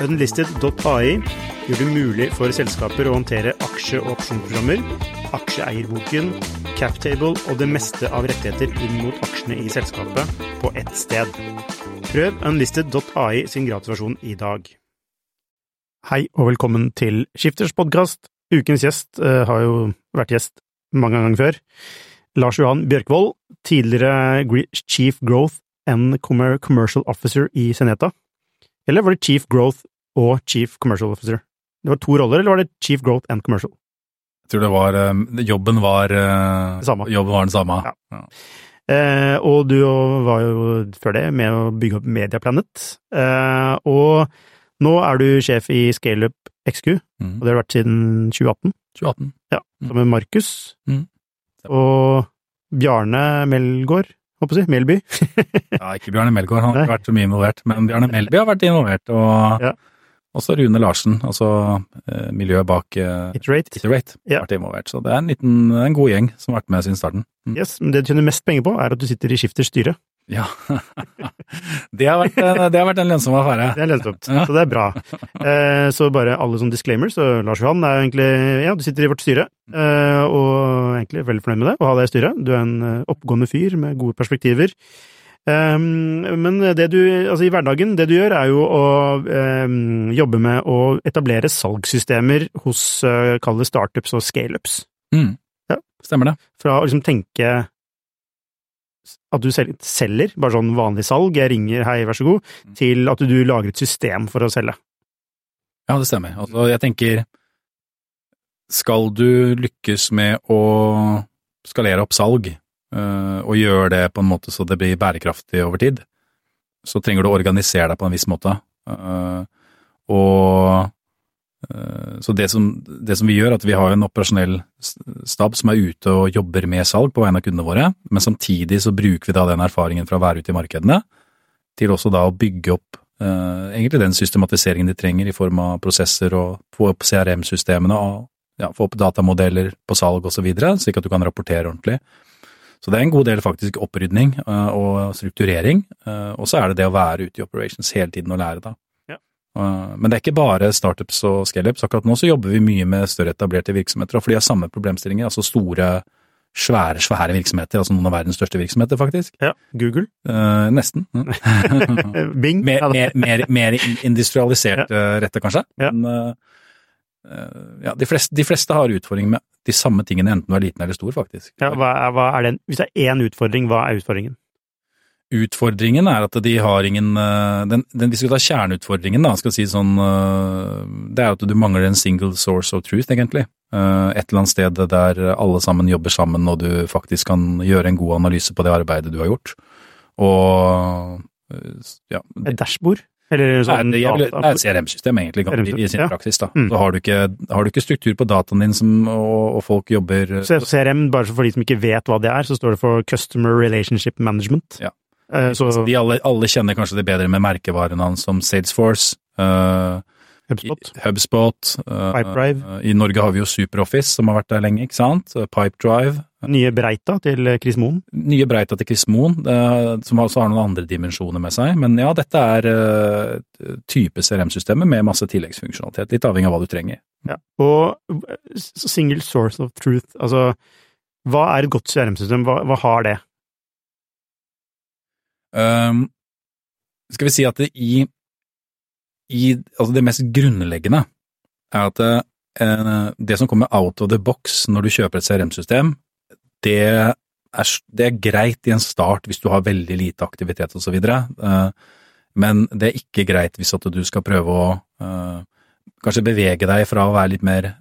Unlisted.ai gjør det mulig for selskaper å håndtere aksje- og opsjonsprogrammer, aksjeeierboken, captable og det meste av rettigheter inn mot aksjene i selskapet på ett sted. Prøv unlisted.ai sin gratulasjon i dag. Hei og velkommen til Skifters podkast. Ukens gjest uh, har jo vært gjest mange ganger før. Lars Johan Bjørkvold, tidligere Chief Growth and Commercial Officer i Seneta. Eller var det Chief Growth og Chief Commercial Officer? Det var to roller, eller var det Chief Growth and Commercial? Jeg tror det var Jobben var, samme. Jobben var den samme. Ja. Ja. Eh, og du var jo før det med å bygge opp Mediaplanet. Eh, og nå er du sjef i ScaleUp XQ, mm. og det har vært siden 2018. 2018. Ja, Sammen med Markus Mm. og Bjarne Melgaard, håper på å si. Melby. ja, ikke Bjarne Melgaard, han har ikke vært så mye involvert, men Bjarne Melby har vært involvert. Og Ja. også Rune Larsen, altså eh, miljøet bak eh, Iterate. Iterate, Ja. har vært involvert. Så det er en liten, en god gjeng som har vært med siden starten. Mm. Yes, men det du tjener mest penger på, er at du sitter i Skifters styre. Ja. det, har vært, eh, det har vært en lønnsom affære. Det er lønnsomt, så det er bra. Eh, så bare alle sånne disclaimers, så Lars Johan er egentlig Ja, du sitter i vårt styre, og og egentlig er veldig fornøyd med det, å ha deg i styret. Du er en oppgående oppegående fyr med gode perspektiver. Um, men det du, altså i hverdagen, det du gjør er jo å um, jobbe med å etablere salgssystemer hos, kall det startups og scaleups. Mm. Ja. Stemmer det. Fra å liksom tenke at du selger, bare sånn vanlig salg, jeg ringer, hei, vær så god, til at du lager et system for å selge. Ja, det stemmer. Altså, jeg tenker Skal du lykkes med å skalere opp salg, øh, og gjøre det på en måte så det blir bærekraftig over tid, så trenger du å organisere deg på en viss måte. Øh, og så det som, det som vi gjør, er at vi har en operasjonell stab som er ute og jobber med salg på vegne av kundene våre, men samtidig så bruker vi da den erfaringen fra å være ute i markedene til også da å bygge opp eh, egentlig den systematiseringen de trenger i form av prosesser og få opp CRM-systemene og ja, få opp datamodeller på salg osv., slik at du kan rapportere ordentlig. Så det er en god del faktisk opprydning eh, og strukturering, eh, og så er det det å være ute i operations hele tiden og lære, da. Eh, Men det er ikke bare startups og scaleups. Akkurat nå så jobber vi mye med større etablerte virksomheter, for de har samme problemstillinger, altså store, svære, svære virksomheter, altså noen av verdens største virksomheter, faktisk. Ja, Google. Eh, nesten. Bing. mer, mer, mer, mer industrialisert ja. rette, kanskje. Ja. Men eh, eh, ja, de, fleste, de fleste har utfordringer med de samme tingene, enten du er liten eller stor, faktisk. Ja, hva er, hva er den? Hvis det er én utfordring, hva er utfordringen? Utfordringen er at de har ingen eh, den, den, Hvis vi tar kjerneutfordringen, da, skal si sånn eh, Det er at du mangler en single source of truth, egentlig. Eh, Et eller annet sted der alle sammen jobber sammen, og du faktisk kan gjøre en god analyse på det arbeidet du har gjort. Og ja, Et dashbord? Eller sånn det er et CRM-system, egentlig, i, i sin Ja. praksis. da. Mm. Så har du, ikke, har du ikke struktur på dataen din, som, og, og folk jobber Så CRM, bare for de som ikke vet hva det er, så står det for Customer Relationship Management. Ja. Eh, Så de alle, alle kjenner kanskje det bedre med merkevarene hans som Salesforce, Uh, HubSpot. HubSpot uh, Pipedrive. I Norge har vi jo SuperOffice, som har vært der lenge, ikke sant? Pipedrive. Nye Breita til Chris Moen. Nye Breita til Chris Moen, som også har noen andre dimensjoner med seg. Men ja, dette er eh, type CRM-systemet med masse tilleggsfunksjonalitet, litt avhengig av hva du trenger. Ja. Og single source of truth, altså hva er et godt CRM-system, hva, hva har det? Um, skal vi si at det i, i Altså, det mest grunnleggende er at det, eh, det som kommer out of the box når du kjøper et CRM-system, det det er greit i en start hvis du har veldig lite aktivitet osv., uh, men det er ikke greit hvis at du skal prøve å eh, kanskje bevege deg fra å være litt mer eh,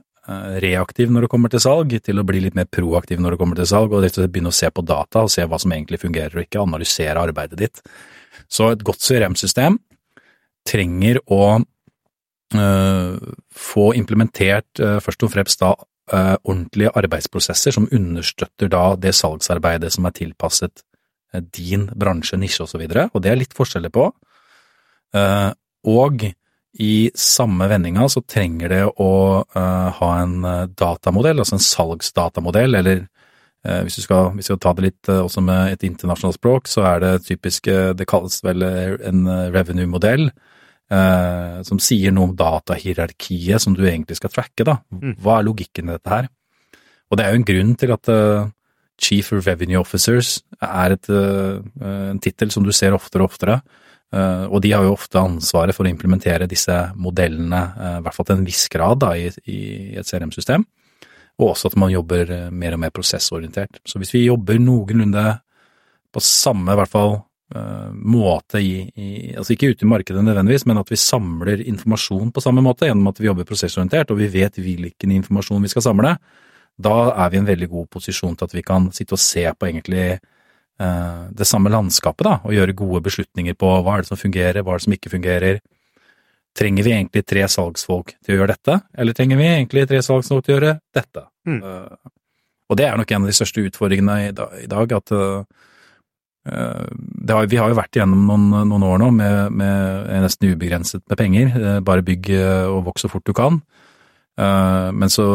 reaktiv når det kommer til salg, til å bli litt mer proaktiv når det kommer til salg, og begynne å se på data og se hva som egentlig fungerer og ikke, analysere arbeidet ditt. Så et godt CRM-system trenger å få implementert først og fremst da ordentlige arbeidsprosesser som understøtter da det salgsarbeidet som er tilpasset din bransje, nisje osv., og, så og det er litt forskjeller på. Og i samme vendinga så trenger det å ha en datamodell, altså en salgsdatamodell, eller hvis du skal, hvis du skal ta det litt også med et internasjonalt språk, så er det typisk Det kalles vel en revenue-modell eh, som sier noe om datahierarkiet som du egentlig skal tracke, da. Mm. Hva er logikken i dette her? Og det er jo en grunn til at uh, Chief Revenue Officers er et, uh, en tittel som du ser oftere og oftere. Uh, og de har jo ofte ansvaret for å implementere disse modellene, i hvert fall til en viss grad, da, i, i et CRM-system. Og også at man jobber mer og mer prosessorientert. Så hvis vi jobber noenlunde på samme, i hvert fall måte i, i, Altså ikke ute i markedet nødvendigvis, men at vi samler informasjon på samme måte gjennom at vi jobber prosessorientert og vi vet hvilken informasjon vi skal samle, da er vi i en veldig god posisjon til at vi kan sitte og se på egentlig det samme landskapet da, og gjøre gode beslutninger på hva er det som fungerer, hva er det som ikke fungerer. Trenger vi egentlig tre salgsfolk til å gjøre dette, eller trenger vi egentlig tre salgsfolk til å gjøre dette? Mm. Uh, og det er nok en av de største utfordringene i dag, i dag at uh, Eh, har, vi har jo vært igjennom noen, noen år nå med, med, nesten ubegrenset med penger. Eh, bare bygg eh, og voks så fort du kan. Men så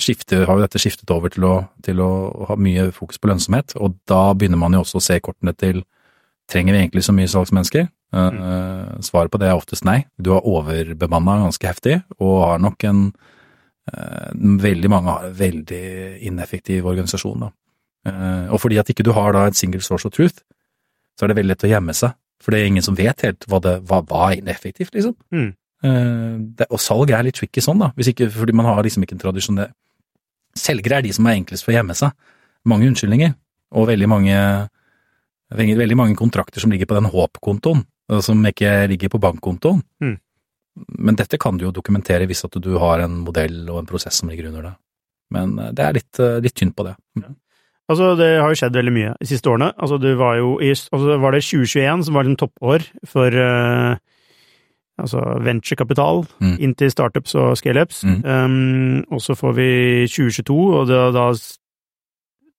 skifter, har jo dette skiftet over til å, til å, ha mye fokus på lønnsomhet, og da begynner man jo også å se kortene til trenger vi egentlig så mye salgsmennesker? Mm. Svaret på det er oftest nei. Du har overbemanna ganske heftig, og har nok en Veldig mange har en veldig ineffektiv organisasjon, da. Og fordi at ikke du har da et single source of truth, så er det veldig lett å gjemme seg. For det er ingen som vet helt hva det hva var ineffektivt, liksom. Mm. Uh, det, og salg er litt tricky sånn, da. Hvis ikke, fordi man har liksom ikke en tradisjonell Selgere er de som er enklest for å gjemme seg. Mange unnskyldninger, og veldig mange, veldig mange kontrakter som ligger på den håp-kontoen, som ikke ligger på bankkontoen. Mm. Men dette kan du jo dokumentere hvis at du har en modell og en prosess som ligger under det. Men eh, det er litt, litt tynt på det. Ja. Altså, det har jo skjedd veldig mye de siste årene. Altså, det var jo i, altså, var det 2021 som var liksom toppår for uh, altså venturekapital mm. inn til startups og scaleups. Mm. Um, og så får vi 2022, og da, da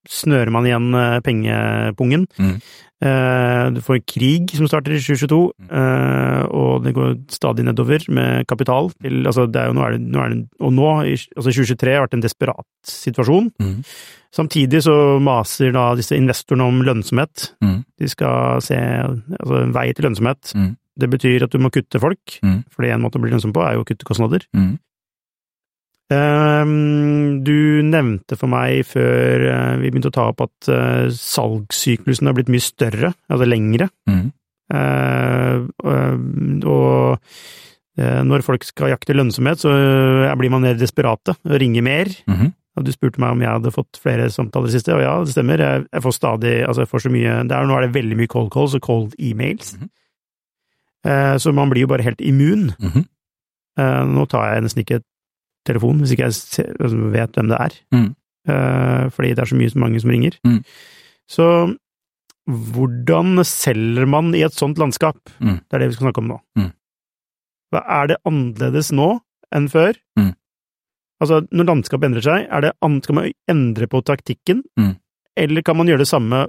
snører man igjen uh, pengepungen. Mm. Uh, du får krig som starter i 2022, uh, og det går stadig nedover med kapital. Til, altså det er jo, nå er det, nå er det, og nå, altså 2023, har vært en desperat situasjon. Mm. Samtidig så maser da disse investorene om lønnsomhet. Mm. De skal se altså vei til lønnsomhet. Det betyr at du må kutte folk, mm. det en måte å bli lønnsom på er jo å kutte kostnader. Mm. Ehm, du nevnte for meg før eh, vi begynte å ta opp at uh, salgssyklusen har blitt mye større, altså lengre. Mm. Uh, og når folk skal jakte lønnsomhet, så blir man mer desperate og ringer mer. Mm -hmm. Og du spurte meg om jeg hadde fått flere samtaler i siste, og ja, det stemmer. Jeg, jeg får stadig Altså, jeg får så mye er, Nå er det veldig mye cold calls og cold emails. Mm -hmm. Så man blir jo bare helt immun. Mm -hmm. nå tar jeg nesten ikke telefon hvis ikke jeg altså, vet hvem det er. Mm. Uh, fordi det er så mye, så mange som ringer. Mm. Så hvordan selger man i et sånt landskap? Mm. Det er det vi skal snakke om nå. Mm. Er det annerledes nå enn før? Mm. Altså, når landskapet endrer seg, er det, skal man endre på taktikken, eller kan man gjøre det samme,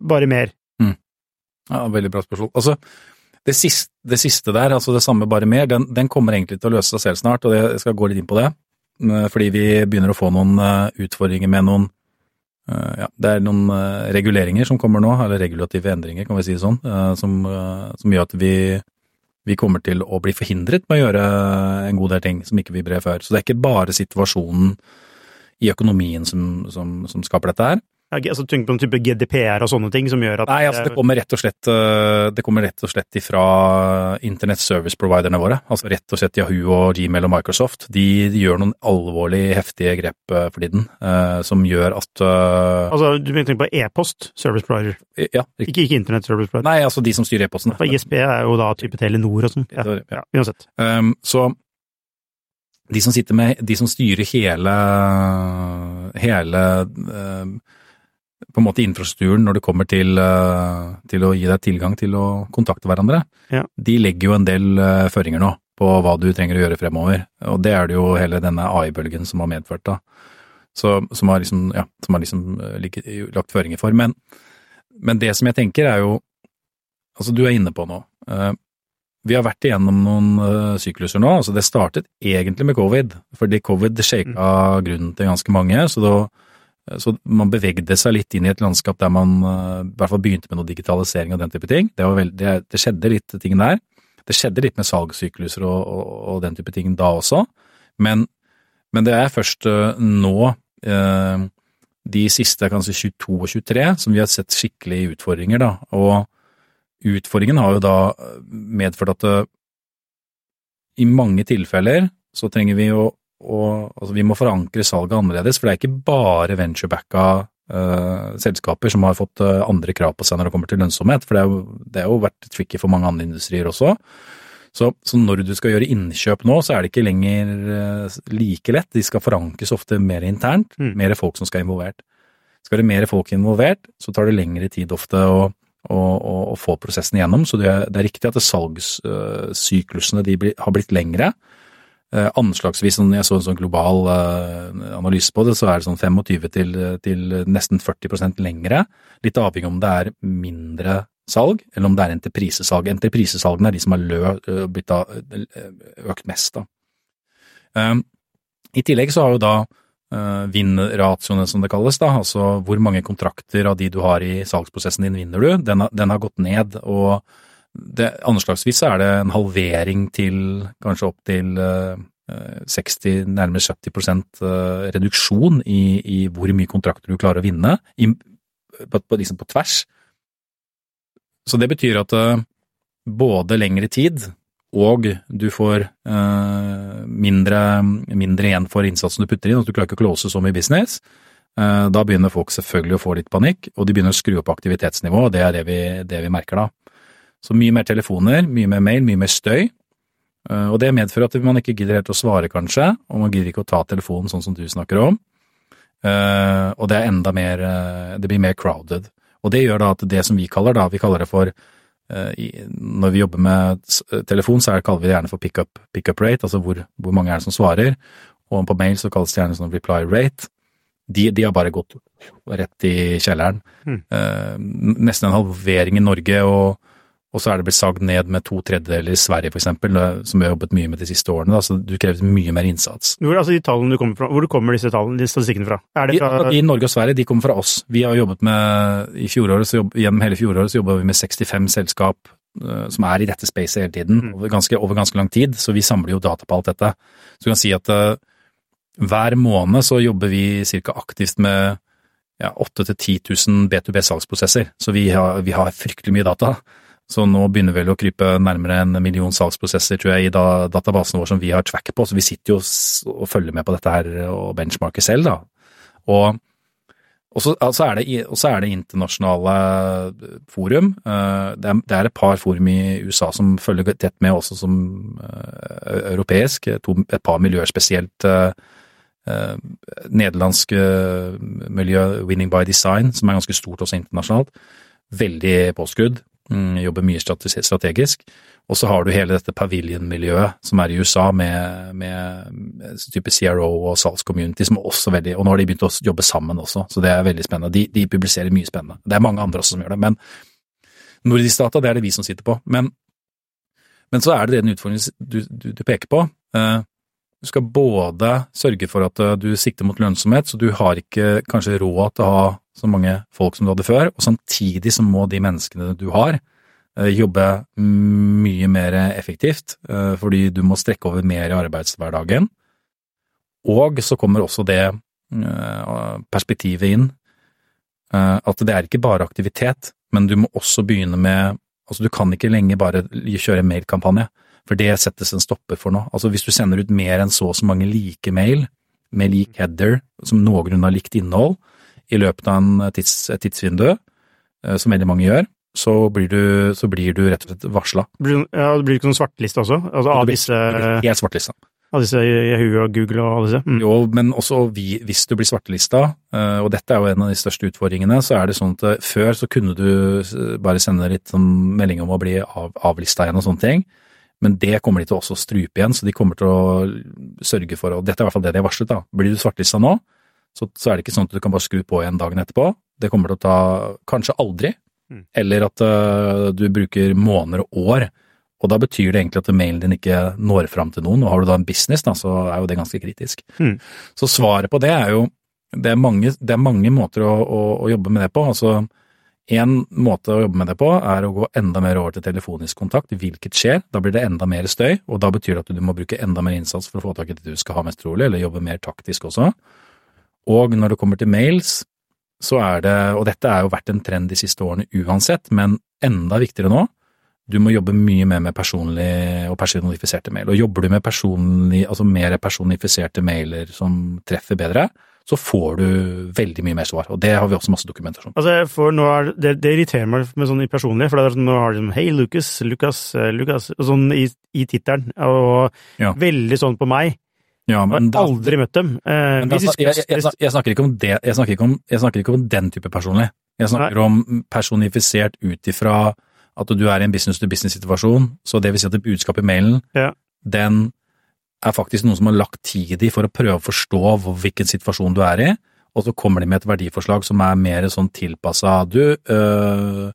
bare mer? Ja, veldig bra spørsmål. Altså, det siste, det siste, der, altså det samme, bare mer, den, den, kommer egentlig til å løse seg selv snart, og jeg skal gå litt inn på det. Eh, fordi vi begynner å få noen eh, utfordringer med noen eh, ja, det er noen reguleringer som kommer nå, eller regulative endringer, kan vi si det sånn, som, som gjør at vi, vi, kommer til å bli forhindret med å gjøre en god del ting som ikke vi ble før. Så det er ikke bare situasjonen i økonomien som, som, som skaper dette her, altså Tenk på en type GDPR og sånne ting som gjør at Nei, altså det kommer rett og slett, eh, det kommer rett og slett ifra internett service providerne våre. Altså rett og slett Yahoo og Gmail og Microsoft. De, de gjør noen alvorlig heftige grep eh, for tiden uh, som gjør at Altså du tenker på e-post service provider? Ja. Ikke, ikke internett service provider? Nei, altså de som styrer e-posten. For ISP er jo da type Telenor og sånn. Ja, ja, uansett. Um, så de som sitter med, de som styrer hele hele uh, på en måte infrastrukturen når det kommer til, eh, til, å gi deg tilgang til å kontakte hverandre, ja. de legger jo en del uh, føringer nå. på hva du trenger å gjøre fremover. Og det er det jo hele denne AI-bølgen som har medført, da. Så, som har liksom, ja, som har liksom like, lagt føringer for. Men, men, det som jeg tenker er jo Altså, du er inne på noe. Uh, vi har vært igjennom noen sykluser nå. altså Det startet egentlig med covid, fordi covid shaka mm. grunnen til ganske mange. så da så man bevegde seg litt inn i et landskap der man uh, i hvert fall begynte med noe digitalisering og den type ting. Det, veld, det, det skjedde litt ting der. Det skjedde litt med salgssykluser og, og, og, den type ting da også, men, men det er først uh, nå, de siste kanskje 22 og 23, som vi har sett skikkelige utfordringer, da. Og utfordringen har jo da medført at i mange tilfeller så trenger vi å og, altså, vi må forankre salget annerledes, for det er ikke bare venturebacka uh, selskaper som har fått uh, andre krav på seg når det kommer til lønnsomhet, for det har jo vært tricky for mange andre industrier også. Så, så, når du skal gjøre innkjøp nå, så er det ikke lenger uh, like lett. De skal forankres ofte mer internt, mm. mer folk som skal involvert. Skal det mer folk involvert, så tar det lengre tid ofte å, å, å, å få prosessen igjennom. Så det er, det er riktig at salgssyklusene har blitt lengre. Eh, anslagsvis, når jeg så en sånn global eh, analyse på det, så er det sånn 25 til, til nesten 40% lengre. Litt avhengig om det er mindre salg, eller om det er entreprisesalg. Entreprisesalgene er de som har eh, blitt økt mest, da. I tillegg så har jo da vinn-ratioene, som det kalles, da, altså hvor mange kontrakter av de du har i salgsprosessen din vinner du, den har, den har gått ned. og det, Anslagsvis er det en halvering til kanskje opp til uh, 60, nærmere 70 uh, reduksjon i, i, hvor mye kontrakter du klarer å vinne, i, på, på, liksom på, tvers. Så det betyr at både lengre tid og du får eh, mindre, mindre, igjen for innsatsen du putter inn, at du klarer ikke å close så mye business. Eh, da begynner folk selvfølgelig å få litt panikk, og de begynner å skru opp aktivitetsnivået, og det er det vi, det vi merker da. Så mye mer telefoner, mye mer mail, mye mer støy. Eh, og det medfører at man ikke gidder helt å svare, kanskje, og man gidder ikke å ta telefonen sånn som du snakker om. Eh, og det er enda mer eh, Det blir mer crowded. Og det gjør da at det som vi kaller da, vi kaller det for Når vi jobber med telefon, så kaller vi det gjerne for pickup pick rate, altså hvor, hvor, mange er det som svarer. Og på mail så kalles det gjerne sånn reply rate. De, de har bare gått rett i kjelleren. Mm. Nesten en halvering i Norge. og og så er det blitt sagd ned med to tredjedeler i Sverige, for eksempel, som vi har jobbet mye med de siste årene. Da, så du krever mye mer innsats. Hvor, altså de du kommer fra, hvor kommer disse tallene, de statistikkene fra? fra? I, I, Norge og Sverige, de kommer fra oss. Vi har jobbet med, i fjoråret, så jobb, Gjennom hele fjoråret så jobba vi med 65 selskap uh, som er i dette spacet hele tiden, mm. over, ganske, over, ganske, lang tid. Så vi samler jo data på alt dette. Så du kan si at uh, hver måned så jobber vi ca. aktivt med ja, 8000-10 000 B2B-salgsprosesser. Så vi har, vi har fryktelig mye data. Så nå begynner vel å krype nærmere en million salgsprosesser, tror jeg, i da, databasen vår som vi har track på. Så vi sitter jo og følger med på dette her og benchmarker selv, da. Og, og så, altså er, det, og så er det internasjonale forum. Eh, det er, det er, et par forum i USA som følger tett med også som uh, europeisk. To, et par miljøer spesielt. Uh, uh, nederlandsk miljø, Winning by Design, som er ganske stort også internasjonalt. Veldig påskrudd. Jobber mye strategisk. Og så har du hele dette pavilion-miljøet som er i USA med, med type CRO og salgscommunity som er også veldig Og nå har de begynt å jobbe sammen også, så det er veldig spennende. De, de publiserer mye spennende. Det er mange andre også som gjør det, men Nordisk Data, det er det vi som sitter på. Men, men så er det den utfordringen du, du, du, peker på. Uh, du skal både sørge for at eh, du sikter mot lønnsomhet, så du har ikke kanskje råd til å ha så mange folk som du hadde før, og samtidig så må de menneskene du har, eh, jobbe mye mer effektivt, eh, fordi du må strekke over mer i arbeidshverdagen. Og så kommer også det perspektivet inn at det er ikke bare aktivitet, men du må også begynne med Altså, du kan ikke lenger bare kjøre mailkampanje. For det settes en stopper for nå. Altså hvis du sender ut mer enn så og så mange like mail, med lik header, som noenlunde har likt innhold, i løpet av en tids, et tidsvindu, eh, som veldig mange gjør, så blir du, så blir du rett og slett varsla. Ja, det blir ikke noen svarteliste også? Altså av disse Helt svartelista. Av disse Yahoo og Google og alle disse? Mm. Jo, men også vi, hvis du blir svartelista, eh, og dette er jo en av de største utfordringene, så er det sånn at eh, før så kunne du bare sende litt sånn melding om å bli av, avlista igjen og sånne ting. Men det kommer de til også å strupe igjen, så de kommer til å sørge for, og dette er i hvert fall det de har varslet, da. Blir du svartlista nå, så, så er det ikke sånn at du kan bare skru på igjen dagen etterpå. Det kommer til å ta kanskje aldri, Mm. eller at uh, du bruker måneder og år. Og da betyr det egentlig at mailen din ikke når fram til noen, og har du da en business, da, så er jo det ganske kritisk. Mm. Så svaret på det er jo Det er mange, det er mange måter å, å, å jobbe med det på. altså en måte å jobbe med det på er å gå enda mer over til telefonisk kontakt, hvilket skjer. Da blir det enda mer støy, og da betyr det at du må bruke enda mer innsats for å få tak i det du skal ha mest trolig, eller jobbe mer taktisk også. Og når det kommer til mails, så er det, og dette er jo vært en trend de siste årene uansett, men enda viktigere nå, du må jobbe mye mer med personlig og personifiserte mail. Og jobber du med personlig, altså mer personifiserte mailer som treffer bedre, så får du veldig mye mer svar, og det har vi også masse dokumentasjon. Altså, er, det, det irriterer meg med sånn personlig, for det er sånn, nå har de sånn Hei, Lucas, Lucas, Lucas, sånn i, i tittelen, og Ja. veldig sånn på meg. Ja, Jeg men har da, aldri møtt dem. Eh, da, jeg, jeg, jeg, jeg snakker ikke om det, jeg snakker ikke om, snakker ikke om den type personlig. Jeg snakker om personifisert ut ifra at du er i en business-to-business-situasjon, så det vil si at det budskapet i mailen, Ja. den er faktisk noen som har lagt tid i for å prøve å forstå hvilken situasjon du er i, og så kommer de med et verdiforslag som er mer sånn tilpassa du, øh,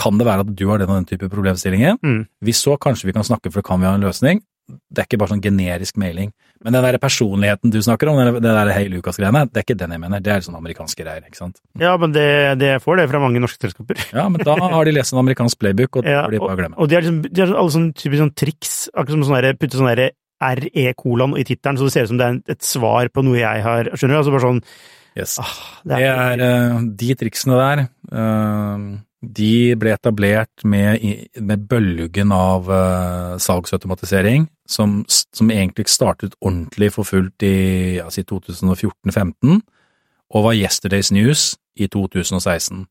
kan det være at du har den og den type problemstillingen? Mm. Hvis så, kanskje vi kan snakke, for det kan vi ha en løsning. Det er ikke bare sånn generisk mailing. Men den der personligheten du snakker om, det der Hei Lucas-greiene, det er ikke den jeg mener. Det er sånn amerikanske greier, ikke sant. Ja, men det, det får det fra mange norske selskaper. Ja, men da har de lest en amerikansk playbook, og det Ja, får de bare glemme. og de har liksom, de har alle sånne typiske sånn triks, akkurat som sånn putte sånn derre RE-kolon i tittelen, så det ser ut som det er et svar på noe jeg har, skjønner du? Altså bare sånn, Yes. ah, Det er eh, de triksene der. eh, de ble etablert med, med bølgen av uh, salgsautomatisering, som, som egentlig startet ordentlig for fullt i ja, si 2014-15, og var Yesterday's News i 2016.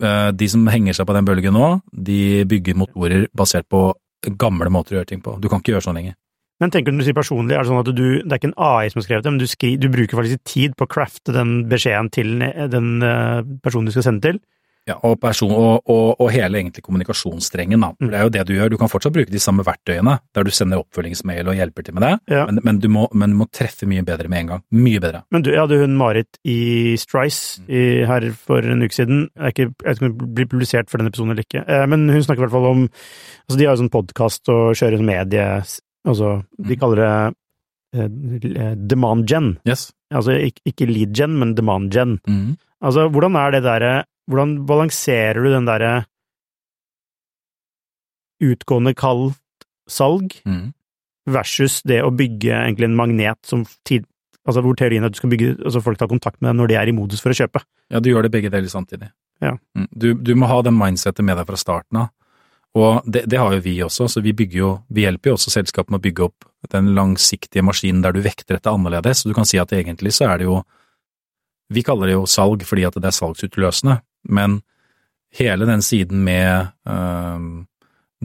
Uh, de som henger seg på den bølgen nå, de bygger motorer basert på gamle måter å gjøre ting på. Du kan ikke gjøre sånn lenger. Men tenker du når du sier personlig, er det sånn at du, det er ikke en AI som har skrevet det, men du, skri, du bruker faktisk tid på å crafte den beskjeden til den eh, personen du skal sende til? Ja, og, person, og, og, og hele egentlig kommunikasjonsstrengen, da. For det er jo det du gjør. Du kan fortsatt bruke de samme verktøyene, der du sender oppfølgingsmail og hjelper til med det, Ja. men, men, du må, men du må treffe mye bedre med en gang. Mye bedre. Men du, jeg hadde hun Marit i Strice i, her for en uke siden. Jeg, ikke, jeg vet ikke om det blir publisert for denne episoden eller ikke, eh, men hun snakker i hvert fall om altså De har jo sånn podkast og kjører sånn medie Altså, de Mhm. kaller det eh, demand gen. Yes. Altså ikke lead gen, men demand gen. Mm. Altså, hvordan er det derre Hvordan balanserer du den derre utgående kaldt salg mm. versus det å bygge egentlig en magnet som tid, altså hvor teorien er at du skal bygge, altså folk tar kontakt med deg når de er i modus for å kjøpe. Ja, du gjør det begge deler samtidig. Ja. Mm. Du, du må ha den mindsetet med deg fra starten av. Og det, det har jo vi også, så vi bygger jo, vi hjelper jo også selskapet med å bygge opp den langsiktige maskinen der du vekter dette annerledes. Så du kan si at egentlig så er det jo Vi kaller det jo salg fordi at det er salgsutløsende, men hele den siden med uh,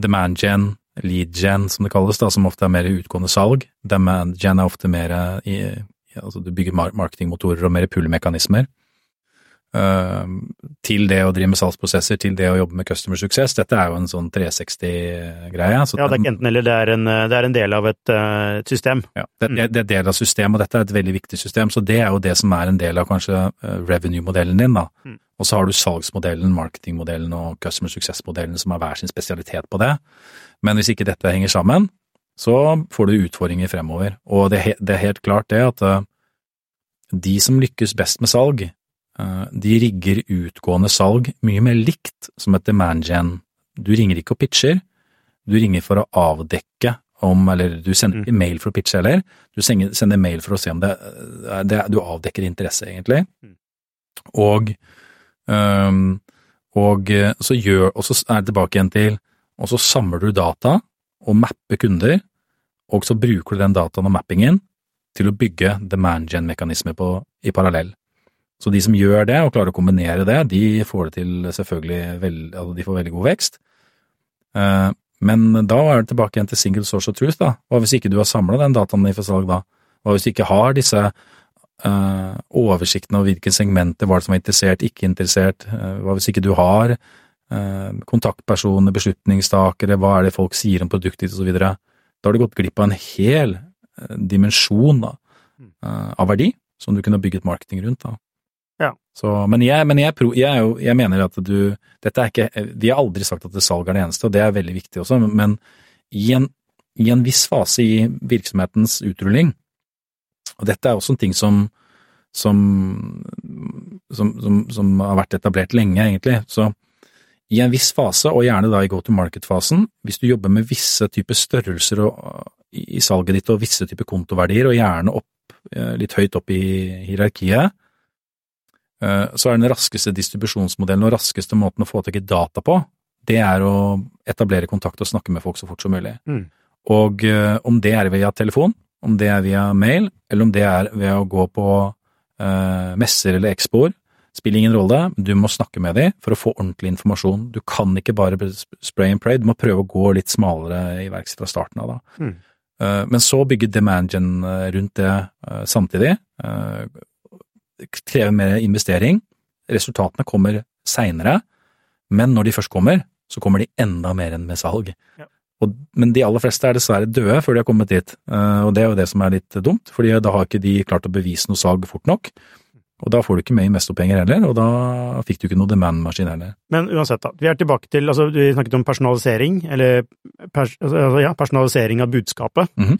demand gen, lead gen som det kalles, da, som ofte er mer utgående salg, demand gen er ofte mer i, altså du bygger marketingmotorer og mer pull-mekanismer. Uh, til det å drive med salgsprosesser, til det å jobbe med customer success. Dette er jo en sånn 360-greie. Ja, det er ikke enten eller, det er en, det er en del av et, uh, et system. Ja, det, mm. det er del av systemet, og dette er et veldig viktig system, så det er jo det som er en del av kanskje uh, revenue-modellen din, da. Mm. Og så har du salgsmodellen, marketingmodellen og customer success-modellen som har hver sin spesialitet på det. Men hvis ikke dette henger sammen, så får du utfordringer fremover. Og det, det er helt klart det at uh, de som lykkes best med salg, de rigger utgående salg mye mer likt som et demand gen. Du ringer ikke og pitcher, du ringer for å avdekke om, eller du sender ikke mail for å pitche heller, du sender, mail for å se om det, er- det Du avdekker interesse, egentlig. Mm. Og, um, og eh, så gjør, og så er det tilbake igjen til, og så samler du data og mapper kunder, og så bruker du den dataen og mappingen til å bygge demand gen-mekanismer i parallell. Så de som gjør det og klarer å kombinere det, de får det til selvfølgelig vel, altså de får veldig god vekst. Eh, men da er det tilbake igjen til single source of truth, da. Hva hvis ikke du har samla den dataen i for salg, da? Hva hvis du ikke har disse uh, oversiktene over hvilke segmenter var det som var interessert, ikke interessert? Eh, hva hvis ikke du har uh, kontaktpersoner, beslutningstakere, hva er det folk sier om produktet ditt, videre? Da har du gått glipp av en hel dimensjon da, eh, av verdi som du kunne bygget marketing rundt. da. Så, men jeg, men jeg, jeg, jeg mener at du dette er ikke, Vi har aldri sagt at det salg er det eneste, og det er veldig viktig også, men i en, i en viss fase i virksomhetens utrulling, og dette er også en ting som, som, som, som, som har vært etablert lenge, egentlig, så i en viss fase, og gjerne da i go to market-fasen, hvis du jobber med visse typer størrelser og, i, salget ditt og visse typer kontoverdier, og gjerne opp, eh, litt høyt opp i hierarkiet, så er den raskeste distribusjonsmodellen og raskeste måten å få tak i data på, det er å etablere kontakt og snakke med folk så fort som mulig. Mm. Og eh, om det er via telefon, om det er via mail, eller om det er ved å gå på eh, messer eller expoer, spiller ingen rolle, du må snakke med dem for å få ordentlig informasjon. Du kan ikke bare spray and pray, du må prøve å gå litt smalere i verks fra starten av. da. Mm. Eh, Men så bygge demand gen eh, rundt det eh, samtidig. Krever mer investering. Resultatene kommer seinere, men når de først kommer, så kommer de enda mer enn med salg. Ja. Og, men de aller fleste er dessverre døde før de har kommet dit, eh, og det er jo det som er litt dumt, fordi da har ikke de klart å bevise noe salg fort nok. Og da får du ikke med investorpenger heller, og da fikk du ikke noe demand-maskin heller. Men uansett, da. Vi er tilbake til altså Vi snakket om personalisering, eller pers, altså, ja, personalisering av budskapet. Mhm.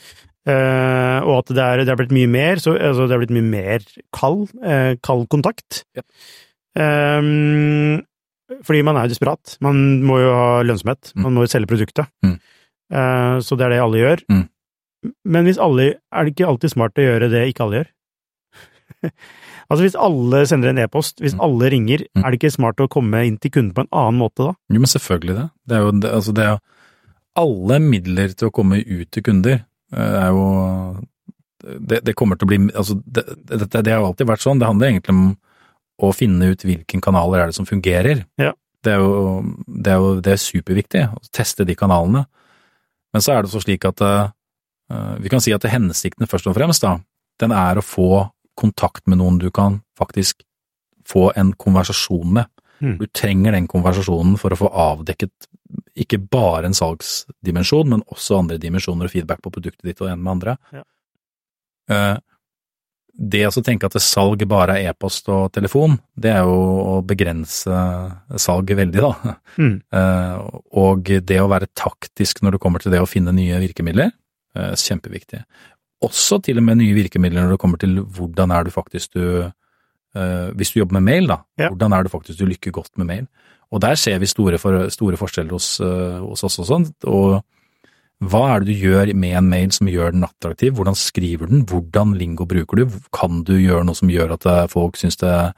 eh, og at det er, det er blitt mye mer, så altså, det er blitt mye mer kald, eh, kald kontakt. Ja. Eh, fordi man er jo desperat. Man må jo ha lønnsomhet. Mm. Man må jo selge produktet. Mm. Eh, så det er det alle gjør. Mm. Men hvis alle Er det ikke alltid smart å gjøre det ikke alle gjør? altså hvis alle sender en e-post, hvis Mm. alle ringer, Mm. er det ikke smart å komme inn til kunden på en annen måte da? Jo, men selvfølgelig det. Det er jo det, altså det er alle midler til å komme ut til kunder eh, er jo det, det kommer til å bli altså det, det, det har alltid vært sånn. Det handler egentlig om å finne ut hvilken kanaler er det som fungerer. Ja. Det er jo, det er jo det er superviktig, å teste de kanalene. Men så er det så slik at eh, vi kan si at hensikten først og fremst, da, den er å få kontakt med noen du kan faktisk få en konversasjon med. Mm. Du trenger den konversasjonen for å få avdekket ikke bare en salgsdimensjon, men også andre dimensjoner og feedback på produktet ditt og en med andre. Ja. Eh, Det å tenke at salg bare er e-post og telefon, det er jo å begrense salget veldig, da. Mm. Og det å være taktisk når det kommer til det å finne nye virkemidler, eh, kjempeviktig. Også til og med nye virkemidler når det kommer til hvordan er du faktisk du eh, Hvis du jobber med mail, da, Ja. hvordan er det faktisk du lykker godt med mail? Og der ser vi store, for, store forskjeller hos, eh, hos oss og sånn. Og hva er det du gjør med en mail som gjør den attraktiv? Hvordan skriver den? Hvordan lingo bruker du? Kan du gjøre noe som gjør at eh, folk syns det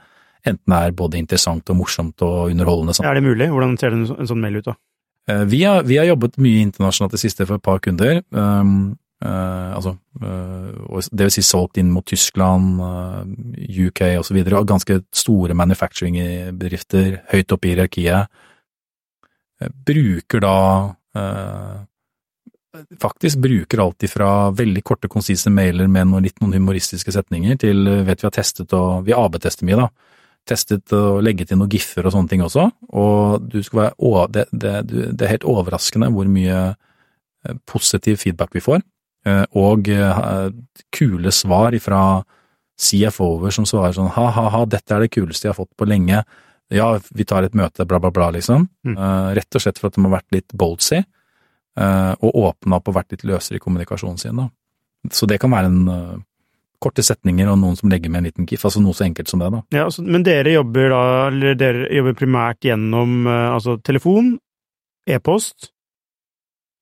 enten er både interessant og morsomt og underholdende? Er det mulig? Hvordan ser en, sånn mail ut da? Vi har, vi har jobbet mye internasjonalt det siste for et par kunder. Um, eh, altså, uh, det vil si solgt inn mot Tyskland, uh, UK og så videre, og ganske store manufacturing-bedrifter høyt oppe i hierarkiet. Eh, bruker da eh, Faktisk bruker alt fra veldig korte, konsise mailer med noen, litt noen humoristiske setninger, til eh, vet vi har testet og Vi AB-tester mye, da testet og legget inn noen giffer og sånne ting også, og du skal være, det, det, det er helt overraskende hvor mye eh, positiv feedback vi får, eh, og eh, kule svar fra CFO-er som svarer sånn ha-ha-ha, dette er det kuleste jeg har fått på lenge, ja, vi tar et møte, bla, bla, bla, liksom. Mm. Eh, Rett og slett for at de har vært litt boldsy, eh, og åpna opp og vært litt løsere i kommunikasjonen sin, da. Så det kan være en eh, korte setninger og noen som legger med en liten gif, altså noe så enkelt som det, da. Ja, altså, men dere jobber da, eller dere jobber primært gjennom eh, altså telefon, e-post.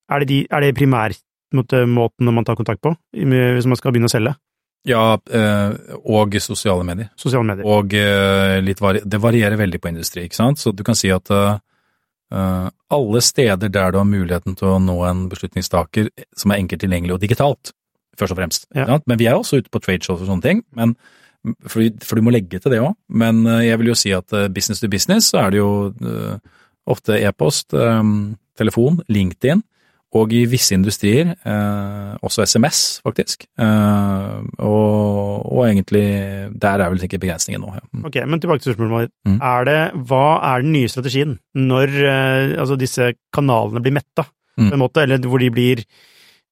Er det, de, er det primærmåten man tar kontakt på, hvis man skal begynne å selge? Ja, eh, og sosiale medier. Sosiale medier. Og eh, litt vari det varierer veldig på industri, ikke sant. Så du kan si at eh, eh, alle steder der du har muligheten til å nå en beslutningstaker som er enkelt tilgjengelig og digitalt, først og fremst. Ja. Men vi er også ute på tradeshows og sånne ting, men, for, for du må legge til det òg. Men eh, jeg vil jo si at eh, business to business så er det jo eh, ofte e-post, eh, telefon, LinkedIn. Og i visse industrier eh, også SMS, faktisk. Eh, og, og egentlig Der er vel ikke begrensningen nå. Ja. Mm. Ok, men tilbake til spørsmålet. Mm. Er det, hva er den nye strategien når eh, altså disse kanalene blir metta, Mm. på en måte, eller hvor de blir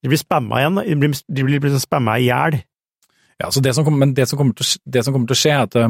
De blir spamma igjen, de blir, de blir liksom spamma i hjel. Ja, så det som, kommer- men det som, til, det som kommer til å skje, er at eh,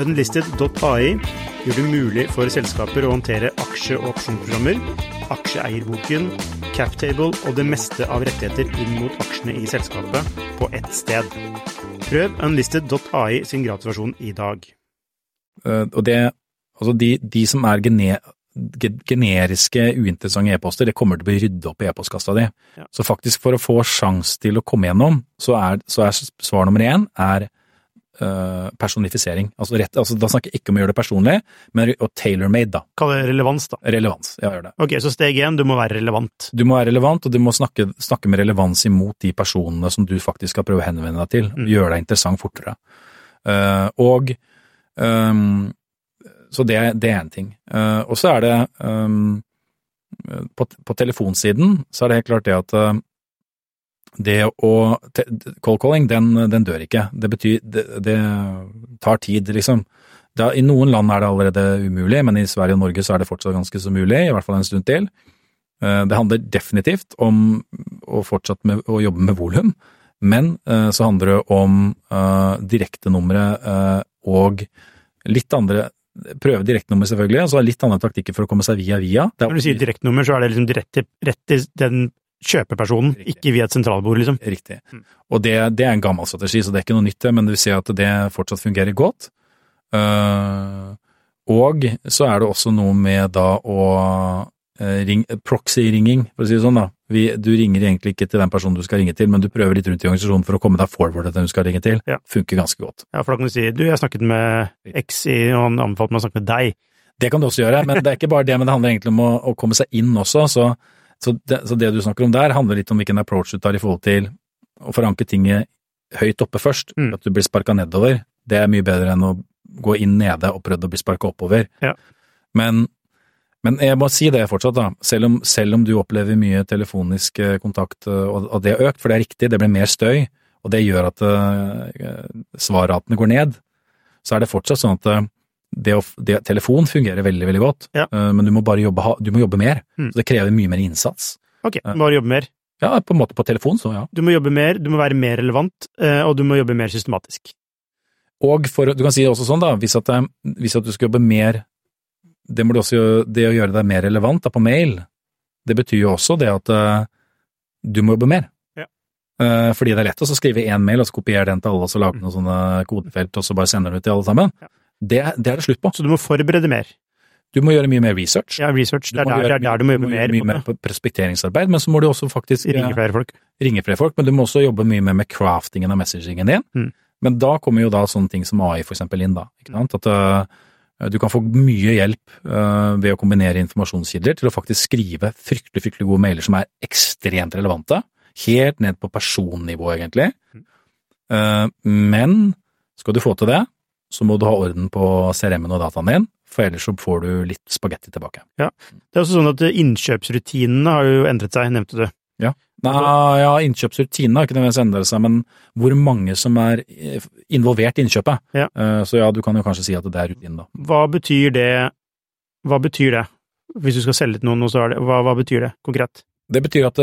Unlisted.ai gjør det mulig for selskaper å håndtere aksje- og opsjonsprogrammer, aksjeeierboken, captable og det meste av rettigheter inn mot aksjene i selskapet på ett sted. Prøv unlisted.ai sin gratisversjon i dag. Uh, og det, altså de, de som er gene, ge- generiske, uinteressante e-poster, det kommer til å bli ryddet opp i e-postkassa di. Ja. Så faktisk for å få sjans til å komme gjennom, så er, så er svar nummer én er personifisering. Altså, rett, altså da snakker jeg ikke om å gjøre det personlig, men og tailor-made, da. Kall det relevans, da. Relevans. Ja, gjør det. Ok, så steg én, du må være relevant. Du må være relevant, og du må snakke, snakke med relevans imot de personene som du faktisk skal prøve å henvende deg til, Mm. gjøre deg interessant fortere. Uh, og um, Så det, det er en ting. Uh, og så er det um, på, på telefonsiden så er det helt klart det at eh, det å Cold calling, den, den dør ikke. Det betyr Det, det tar tid, liksom. Da, I noen land er det allerede umulig, men i Sverige og Norge så er det fortsatt ganske så mulig, i hvert fall en stund til. Eh, Det handler definitivt om å fortsette med å jobbe med volum, men eh, så handler det om uh, direktenumre uh, og litt andre Prøve direktenummer, selvfølgelig, og så er det litt andre taktikker for å komme seg via via. Når du sier direktenummer, så er det liksom direkte rett til den kjøpepersonen, Riktig. ikke via et sentralbord, liksom. Riktig. Og det, det er en gammel strategi, så det er ikke noe nytt, det, men vi ser at det fortsatt fungerer godt. Uh, og så er det også noe med da å uh, ring, proxy-ringing, for å si det sånn. da. Vi, du ringer egentlig ikke til den personen du skal ringe til, men du prøver litt rundt i organisasjonen for å komme deg forward til den du skal ringe til. Ja. Funker ganske godt. Ja, for da kan du si du, jeg snakket med X i, og han anbefalte meg å snakke med deg. Det kan du også gjøre, men det er ikke bare det, men det handler egentlig om å, å komme seg inn også. Så, så, det, så det du snakker om der, handler litt om hvilken approach du tar i forhold til å forankre tinget høyt oppe først. Mm. At du blir sparka nedover. Det er mye bedre enn å gå inn nede og prøve å bli sparka oppover. Ja. Men, men jeg må si det fortsatt, da. Selv om, selv om du opplever mye telefonisk eh, kontakt, eh, og, og det har økt, for det er riktig, det blir mer støy, og det gjør at uh, svarratene går ned, så er det fortsatt sånn at eh, det å, det, telefon fungerer veldig, veldig godt, Ja. eh, men du må bare jobbe, du må jobbe mer. Mm. Så det krever mye mer innsats. Ok, bare jobbe mer. Ja, på en måte på telefon, så ja. Du må jobbe mer, du må være mer relevant, eh, og du må jobbe mer systematisk. Og for, du kan si det også sånn, da, hvis at, hvis at du skal jobbe mer Det også det å gjøre deg mer relevant da, på mail, det betyr jo også det at eh, du må jobbe mer. Ja. Eh, fordi det er lett å skrive én mail, og så kopiere den til alle, og så lage noen sånne kodefelt, og så bare sender du ut til alle sammen. Ja. Det, det er det slutt på. Så du må forberede mer. Du må gjøre mye mer research. Ja, research, det er der, det er der du må jobbe mer. Mye mer på prospekteringsarbeid, men så må du også faktisk Ringe flere folk. ringe flere folk, men du må også jobbe mye mer med craftingen av messagingen din. Mm. Men da kommer jo da sånne ting som AI for eksempel inn, da. Ikke sant? At uh, du kan få mye hjelp uh, ved å kombinere informasjonskilder til å faktisk skrive fryktelig, fryktelig gode mailer som er ekstremt relevante. Helt ned på personnivå, egentlig. Eh, men skal du få til det, så må du ha orden på CRM-en og dataen din, for ellers så får du litt spagetti tilbake. Ja, Det er også sånn at eh, innkjøpsrutinene har jo endret seg, nevnte du. Nei, ja, innkjøpsrutinene har ikke nødvendigvis endret seg, men hvor mange som er eh, involvert i innkjøpet. Ja. Eh, Så ja, du kan jo kanskje si at det er rutinen, da. Hva betyr det, hva betyr det? Hvis du skal selge til noen, og så er det, hva, hva betyr det konkret? Det betyr at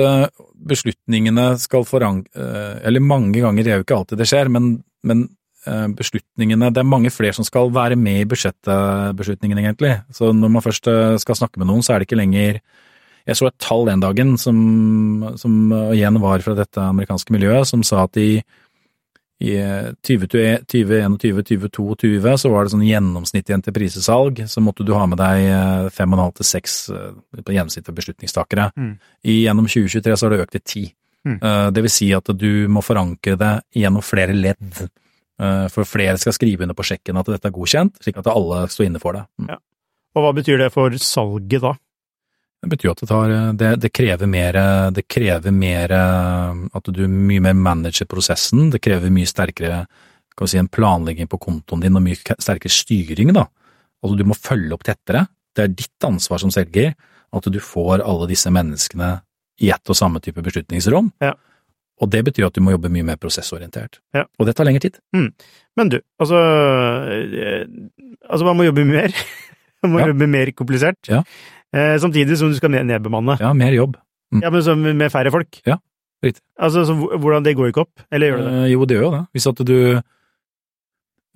beslutningene skal forankre Eller mange ganger, det er jo ikke alltid det skjer, men, men beslutningene Det er mange flere som skal være med i budsjettbeslutningene, egentlig. Så når man først eh, skal snakke med noen, så er det ikke lenger Jeg så et tall den dagen som, som eh, igjen var fra dette amerikanske miljøet, som sa at i i 2021, 2022 så var det sånn gjennomsnittlig entreprisesalg, så måtte du ha med deg eh, fem og en halv til seks eh, på gjennomsnitt av beslutningstakere. Mm. I, gjennom 2023 så har det økt til ti. Mm. Eh, Det vil si at du må forankre det gjennom flere ledd, eh, for flere skal skrive under på sjekken at dette er godkjent, slik at alle står inne for det. Mm. Ja. Og hva betyr det for salget da? Det betyr at det, tar, det, det krever mer Det krever mer at du mye mer manager prosessen. Det krever mye sterkere kan vi si, en planlegging på kontoen din og mye sterkere styring. da. Altså Du må følge opp tettere. Det er ditt ansvar som selger at du får alle disse menneskene i ett og samme type beslutningsrom. Ja. Og det betyr at du må jobbe mye mer prosessorientert. Ja. Og det tar lengre tid. Mm. Men du, altså eh, Altså, man må jobbe mer. man må Ja. jobbe mer komplisert. Ja. Eh, samtidig som du skal nedbemanne. Ja, mer jobb. Ja, men så med færre folk. Ja, riktig. Altså, så hvordan det går ikke opp? Eller gjør det det? Eh, jo, det gjør jo det. Hvis at du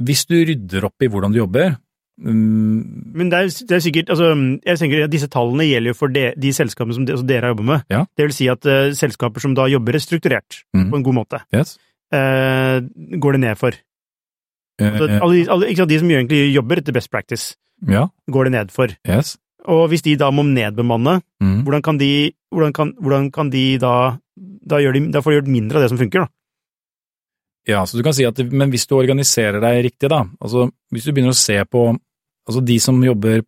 Hvis du rydder opp i hvordan du jobber mm, Men det er, det er sikkert altså, Jeg tenker at disse tallene gjelder jo for de, de selskapene som de, altså dere har jobbet med. Ja. Det vil si at uh, selskaper som da jobber strukturert Mm. på en god måte, Yes. uh, går det ned for. Altså, Eh, alle, de- alle, ikke sant, de som egentlig jobber etter best practice, ja. går det ned for. Yes. Og hvis de da må nedbemanne, Mm. hvordan kan de, hvordan kan, hvordan kan de da da, de, da får de gjort mindre av det som funker, da. Ja, så du kan si at, men hvis du organiserer deg riktig, da, altså hvis du begynner å se på altså de som jobber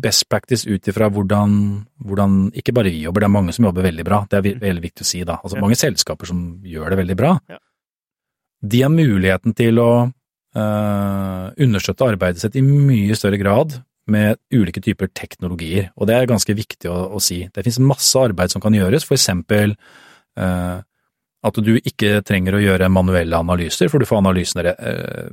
best practice ut ifra hvordan, hvordan Ikke bare vi jobber, det er mange som jobber veldig bra, det er veldig viktig å si, da. Altså Ja. mange selskaper som gjør det veldig bra. Ja. De har muligheten til å øh, understøtte arbeidet sitt i mye større grad med ulike typer teknologier, og det er ganske viktig å, å si. Det finnes masse arbeid som kan gjøres, for eksempel eh, at du ikke trenger å gjøre manuelle analyser, for du får analysene eh,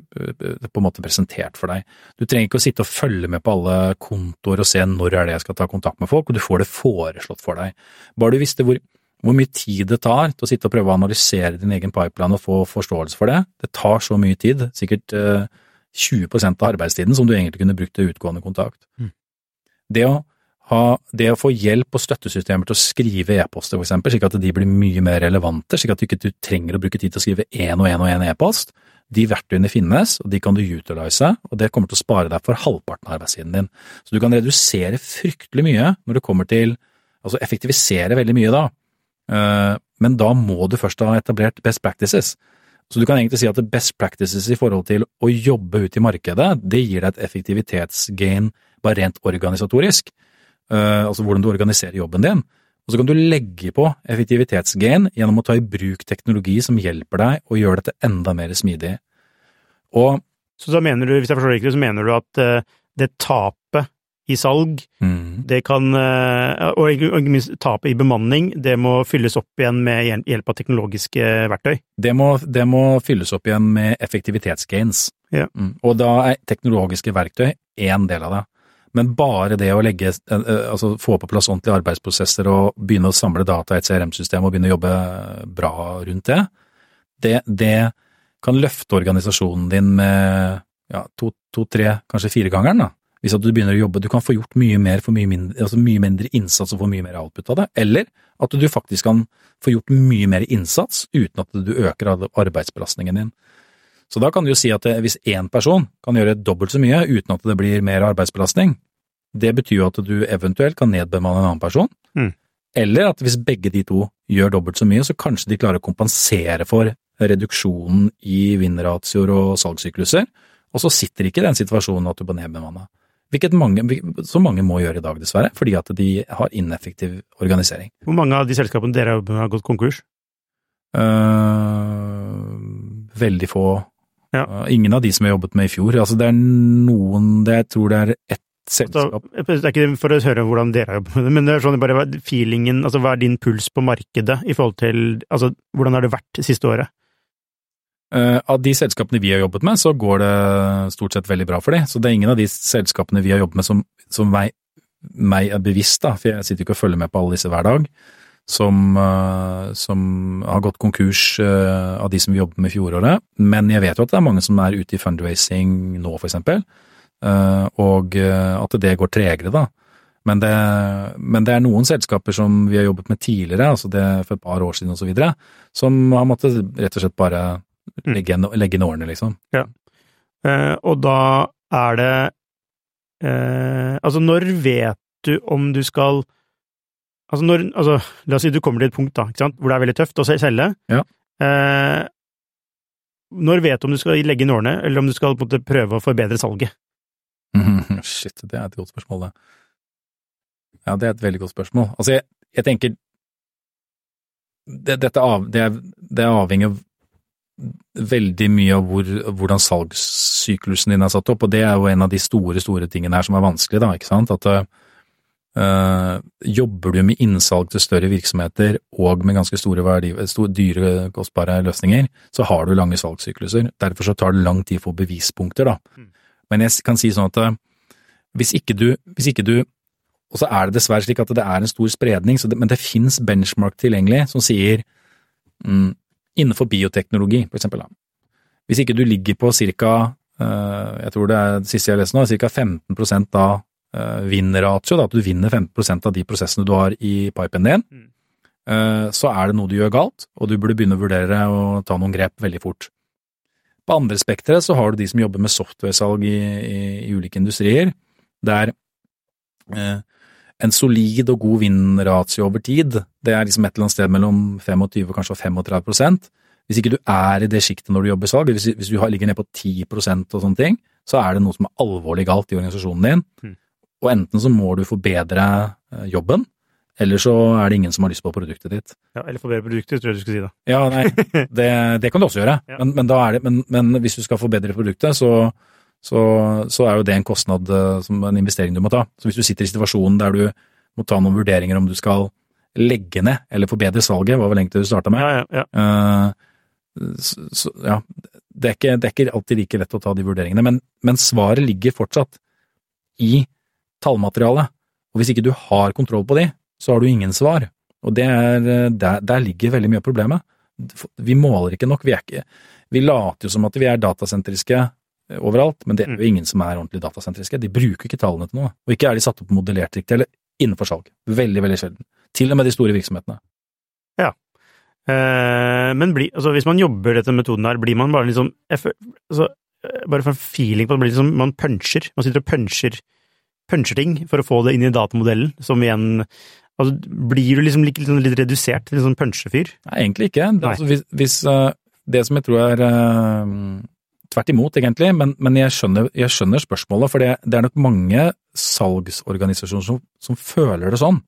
på en måte presentert for deg. Du trenger ikke å sitte og følge med på alle kontoer og se når er det jeg skal ta kontakt med folk, og du får det foreslått for deg. Bare du visste hvor, hvor mye tid det tar til å sitte og prøve å analysere din egen pipeline og få forståelse for det, det tar så mye tid, sikkert eh, 20% av arbeidstiden som du egentlig kunne brukt til utgående kontakt. Mm. Det å ha, det å få hjelp og støttesystemer til å skrive e-poster, eksempel, slik at de blir mye mer relevante, slik at du ikke trenger å bruke tid til å skrive én og én og én e-post. De verktøyene finnes, og de kan du utilize, og det kommer til å spare deg for halvparten av arbeidstiden din. Så du kan redusere fryktelig mye når det kommer til Altså effektivisere veldig mye da, Eh, men da må du først ha etablert best practices. Så du kan egentlig si at best practices i forhold til å jobbe ut i markedet, det gir deg et effektivitetsgain bare rent organisatorisk altså hvordan du organiserer jobben din. Og så kan du legge på effektivitetsgain gjennom å ta i bruk teknologi som hjelper deg å gjøre dette enda mer smidig. Og Så da mener du, hvis jeg forstår det riktig, så mener du at eh, det tapet i salg, mm, det kan, eh, og ikke minst tapet i bemanning, det må fylles opp igjen med hjelp av teknologiske verktøy. det, må, det må fylles opp igjen med effektivitetsgains. Ja. Mm, og da er teknologiske verktøy én del av det. Men bare det å legge, eh, eh, altså få på plass ordentlige arbeidsprosesser og begynne å samle data i et CRM-system og begynne å jobbe bra rundt det, det, det kan løfte organisasjonen din med ja, to, to, tre, kanskje firegangeren. da. Hvis at du begynner å jobbe, du kan få gjort mye mer for mye mindre, altså mye mindre innsats og få mye mer output av det. Eller at du faktisk kan få gjort mye mer innsats uten at du øker arbeidsbelastningen din. Så da kan du jo si at hvis én person kan gjøre dobbelt så mye uten at det blir mer arbeidsbelastning, det betyr jo at du eventuelt kan nedbemanne en annen person. Mm. Eller at hvis begge de to gjør dobbelt så mye, så kanskje de klarer å kompensere for reduksjonen i vinratioer og salgssykluser, og så sitter de ikke i den situasjonen at du bør nedbemanne. Hvilket mange, så mange må gjøre i dag, dessverre, fordi at de har ineffektiv organisering. Hvor mange av de selskapene dere har gått konkurs? Uh, veldig få. Ja. Ingen av de som jeg jobbet med i fjor. Altså, det er noen det, Jeg tror det er ett Så, selskap det er ikke for å høre hvordan dere har jobbet med det, men det er sånn bare feelingen, altså hva er din puls på markedet i forhold til, altså hvordan har det vært det siste året? Uh, Av de selskapene vi har jobbet med, så går det stort sett veldig bra for de. Så det er ingen av de selskapene vi har jobbet med som, som meg, meg er bevisst, da, for jeg sitter ikke og følger med på alle disse hver dag, som, eh, som har gått konkurs eh, av de som vi jobbet med fjoråret. Men jeg vet jo at det er mange som er ute i fundraising nå, for eksempel, eh, og at det går tregere, da. Men det, men det er noen selskaper som vi har jobbet med tidligere, altså det for et par år siden osv., som har måttet rett og slett bare Mm. legge, inn- legge inn årene, liksom. Eh, og da er det eh, Altså, når vet du om du skal Altså, når altså, La oss si du kommer til et punkt da, hvor det er veldig tøft å selge. Ja. Eh, når vet du om du skal legge inn årene, eller om du skal måte prøve å forbedre salget? Shit, det er et godt spørsmål, det. Ja, det er et veldig godt spørsmål. Altså, jeg, jeg tenker det, dette av, det, er, det er avhengig av veldig mye av hvor, hvordan salgssyklusen din er satt opp, og det er jo en av de store, store tingene her som er vanskelig, da, ikke sant. At uh, jobber du med innsalg til større virksomheter og med ganske store verdi, store, dyre, kostbare løsninger, så har du lange salgssykluser. Derfor så tar det lang tid for bevispunkter, da. Mm. Men jeg kan si sånn at uh, hvis ikke du, hvis ikke du og så er det dessverre slik at det er en stor spredning, det, men det finnes benchmark tilgjengelig som sier mm, innenfor bioteknologi, for eksempel. Da. Hvis ikke du ligger på ca. Uh, jeg tror det er det siste jeg leste nå, ca. 15 av uh, vinnerratio, at du vinner 15% av de prosessene du har i pipen din, mm. uh, så er det noe du gjør galt, og du burde begynne å vurdere å ta noen grep veldig fort. På andre spekteret så har du de som jobber med softwaresalg i, i, i ulike industrier, der eh, en solid og god vinn-ratio over tid, det er liksom et eller annet sted mellom 25 og kanskje 35% Hvis ikke du er i det sjiktet når du jobber i salg, hvis, hvis du ligger ned på 10 og sånne ting, så er det noe som er alvorlig galt i organisasjonen din. Mm. Og enten så må du forbedre eh, jobben, eller så er det ingen som har lyst på produktet ditt. Ja, Eller forbedre produktet, tror jeg du skulle si da. Ja, nei, det, det kan du også gjøre. Ja. Men, men, det, men, men, hvis du skal forbedre produktet, så så, så, er jo det en kostnad eh, som en investering du må ta. Så hvis du sitter i situasjonen der du må ta noen vurderinger om du skal legge ned eller forbedre salget, var vel egentlig det du starta med. Ja, ja, ja. Uh, så, så, ja. Det, er ikke, det er ikke, alltid like lett å ta de vurderingene, men, men svaret ligger fortsatt i tallmaterialet. Og hvis ikke du har kontroll på de, så har du ingen svar. Og det er, eh, der, der ligger veldig mye av problemet. Vi måler ikke nok. Vi, er ikke, vi later jo som at vi er datasentriske Eh, overalt, men det er jo mm. ingen som er ordentlig datasentriske. De bruker ikke tallene til noe, og ikke er de satt opp modellert riktig, eller innenfor salg. Veldig, veldig sjelden. Til og med de store virksomhetene. Ja. Eh, men bli, altså, hvis man jobber dette metoden her, blir man bare liksom altså, eh, Bare for en feeling på det, blir liksom man puncher. Man sitter og puncher, puncher ting for å få det inn i datamodellen, som igjen Altså, blir du liksom litt, litt, litt redusert til en sånn punchefyr? Nei, egentlig ikke. Altså, hvis, hvis uh, det som jeg tror er uh, tvert imot, egentlig, men, men jeg, skjønner, jeg, skjønner, spørsmålet, for det, det, er nok mange salgsorganisasjoner som, som, føler det sånn.